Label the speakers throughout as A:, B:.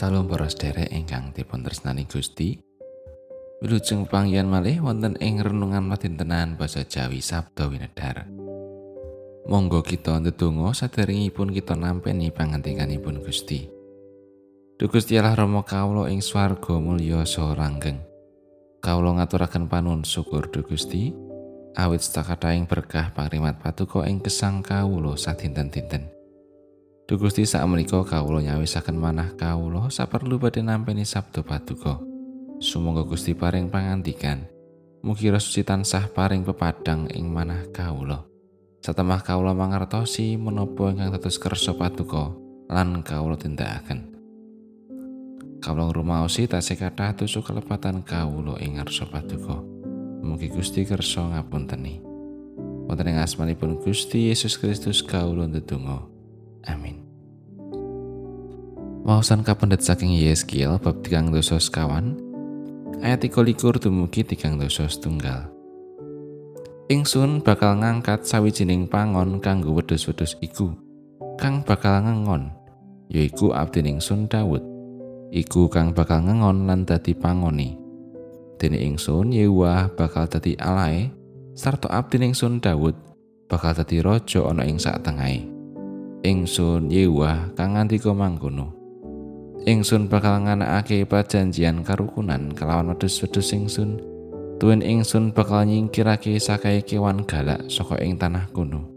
A: Salam para sedherek ingkang dipun tresnani Gusti. Wilujeng panggihan malih wonten ing renungan madintenan basa Jawi Sabda Winedhar. Monggo kita ndedonga saderengipun kita nampi pangantikanipun Gusti. Duh Gusti Allah Rama kawula ing swarga mulya saha langgeng. Kawula ngaturaken panuwun syukur Duh Gusti awit stakataing berkah pangrimat patuko ing gesang kawula sadinten-dinten. Duh Gusti sak menika kawula nyawisaken manah kawula saperlu badhe nampi sabda paduka. Sumangga Gusti paring pangantikan. Mugi rasuci tansah paring pepadang ing manah kawula. Satemah kawula mangertosi menapa ingkang dados kersa paduka lan kawula tindakaken. Kawula ngrumaosi tasih kathah tusuk kelepatan kawula ing ngarsa paduka. Mugi Gusti kersa ngapunteni. Wonten ing asmanipun Gusti Yesus Kristus kawula ndedonga. Wawasan kapendet saking Yeskiel bab tigang dosa sekawan ayat 23 dumugi tigang dosa setunggal. Ingsun bakal ngangkat sawijining pangon kanggo wedhus-wedhus iku. Kang bakal ngengon yaiku abdi ingsun Daud iku kang bakal ngengon lan dadi pangoni. Dene ingsun Yehuwa bakal dadi alae sarta abdi ingsun Daud bakal dadi raja ana ing sak tengahe. Ingsun Yehuwa kang ngandika mangkono ingsun bakal nganakake perjanjian karukunan kelawan wedhus-wedhus ingsun. Tuwin ingsun bakal nyingkirake sakae kewan galak saka ing tanah kuno.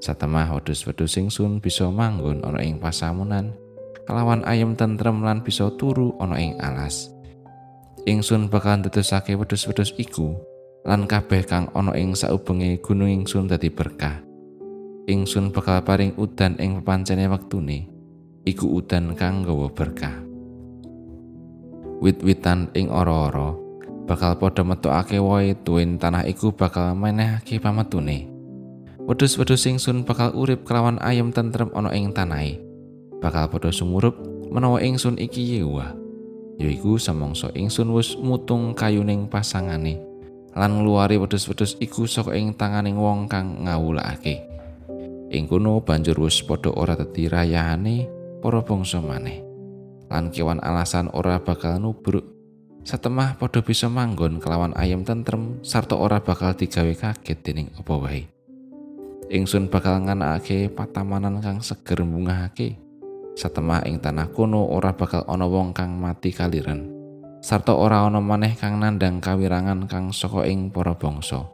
A: Satemah wedhus-wedhus ingsun bisa manggon ana ing pasamunan kelawan ayem tentrem lan bisa turu ana ing alas. Ingsun bakal ndedosake wedhus-wedhus iku lan kabeh kang ana ing saubenge gunung ingsun dadi berkah. Ingsun bakal paring udan ing pepancene wektune iku udan kang gawa berkah. Wit-witan ing ora-ora bakal padha metokake wohe tuwin tanah iku bakal menehake pametune. Wedhus-wedhus ingsun bakal urip kelawan ayam tentrem ana ing tanahe. Bakal padha sumurup menawa ingsun iki yewa. Yaiku samangsa ingsun wis mutung kayuning pasangane lan ngluwari wedhus-wedhus iku saka ing tanganing wong kang ngawulake. Ing kono banjur wis padha ora dadi rayane para bangsa maneh. Lan kewan alasan ora bakal nubruk. Satemah padha bisa manggon kelawan ayam tentrem sarta ora bakal digawe kaget dening apa wae. Ingsun bakal nganakake patamanan kang seger mbungahake. Satemah ing tanah kuno ora bakal ana wong kang mati kaliren. Sarta ora ana maneh kang nandang kawirangan kang saka ing para bangsa.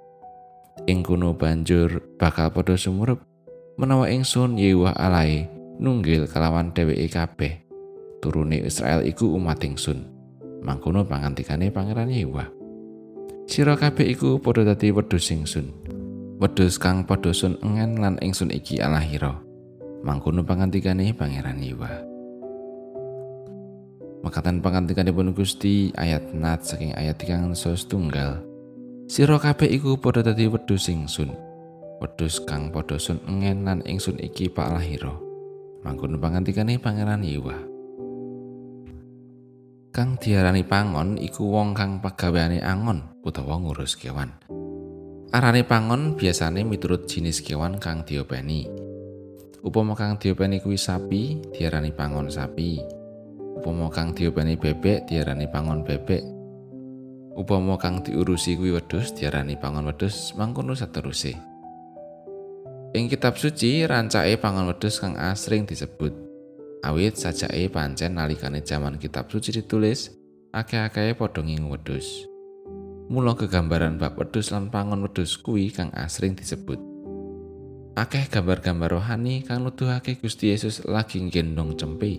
A: Ing kuno banjur bakal padha sumurup menawa ingsun Yehuwa alae nunggil kelawan dheweke kabeh. Turune Israel iku umat ingsun. Mangkono pangantikane Pangeran Yehuwa. Sira kabeh iku padha dadi wedhus ingsun. Wedhus kang padha sun engen lan ingsun iki Allahira. Mangkono pangantikane Pangeran Yehuwa. Makatan pangantikanipun Gusti ayat nat saking ayat kang tunggal. Sira kabeh iku padha dadi wedhus ingsun. Wedhus kang padha sun engen lan ingsun iki Pak Lahira. Mangkono pangantikane pangeran Yewa. Kang diarani pangon iku wong kang pagaweane angon utawa ngurus kewan. Arane pangon biasane miturut jenis kewan kang diopeni. Upama kang diopeni kuwi sapi, diarani pangon sapi. Upama kang diopeni bebek, diarani pangon bebek. Upama kang diurusi kuwi wedhus, diarani pangon wedhus, mangkono saterusé. Ing kitab suci rancake pangan wedhus kang asring disebut. Awit sajake pancen nalikane jaman kitab suci ditulis, akeh-akehe padha ngingu wedhus. Mula kegambaran bab wedhus lan pangon wedhus kuwi kang asring disebut. Akeh gambar-gambar rohani kang nuduhake Gusti Yesus lagi nggendong cempe.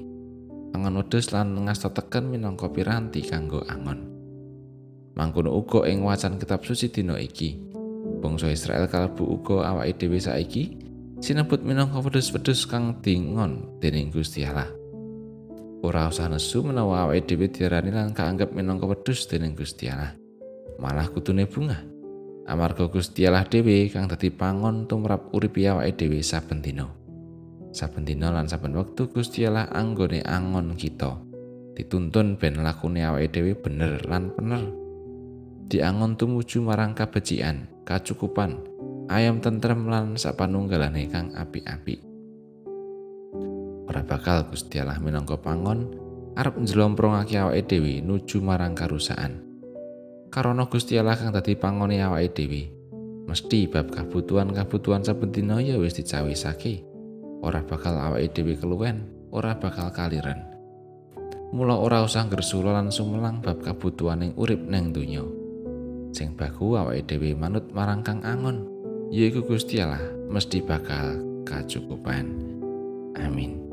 A: Pangon wedhus lan ngasta teken minangka piranti kanggo angon. Mangkono uga ing wacan kitab suci dina iki. Bangsa Israel kalebu uga awake dhewe saiki sinebut minangka wedhus-wedhus kang dingon dening Gusti Allah. Ora usah nesu menawa awake dhewe diarani lan kaanggep minangka wedhus dening Gusti Allah. Malah kutune bunga. Amarga Gusti Allah dhewe kang dadi pangon tumrap urip awake dhewe saben dina. Saben dina lan saben wektu Gusti Allah anggone angon kita. Dituntun ben lakune awake dhewe bener lan bener. Diangon tumuju marang kabecikan. kacukupan, ayam tentrem lan sapanunggalane kang apik-apik. Ora bakal Gusti Allah minangka pangon arep njlomprongake awake dhewe nuju marang karusakan. Karana Gusti Allah kang dadi pangone awake dhewe, mesti bab kabutuhan-kabutuhan saben dina ya wis dicawisake. Ora bakal awake dhewe keluwen, ora bakal kaliren. Mula ora usah ngersula lan sumelang bab kabutuhaning urip neng donya. Sing baku awake dhewe manut marang Kang Angon, yaiku Gusti Allah mesti bakal kacukupan. Amin.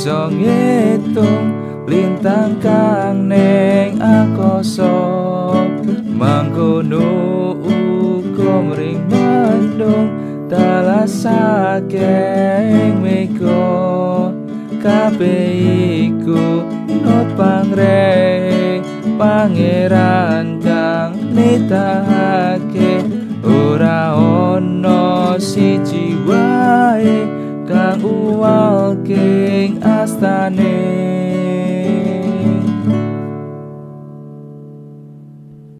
B: bisa ngitung lintang kang neng akoso mangkono uga mring mandung talasake meko kabeh iku not pangre pangeran kang nitahake. Ora ono siji wae kang uwal king astane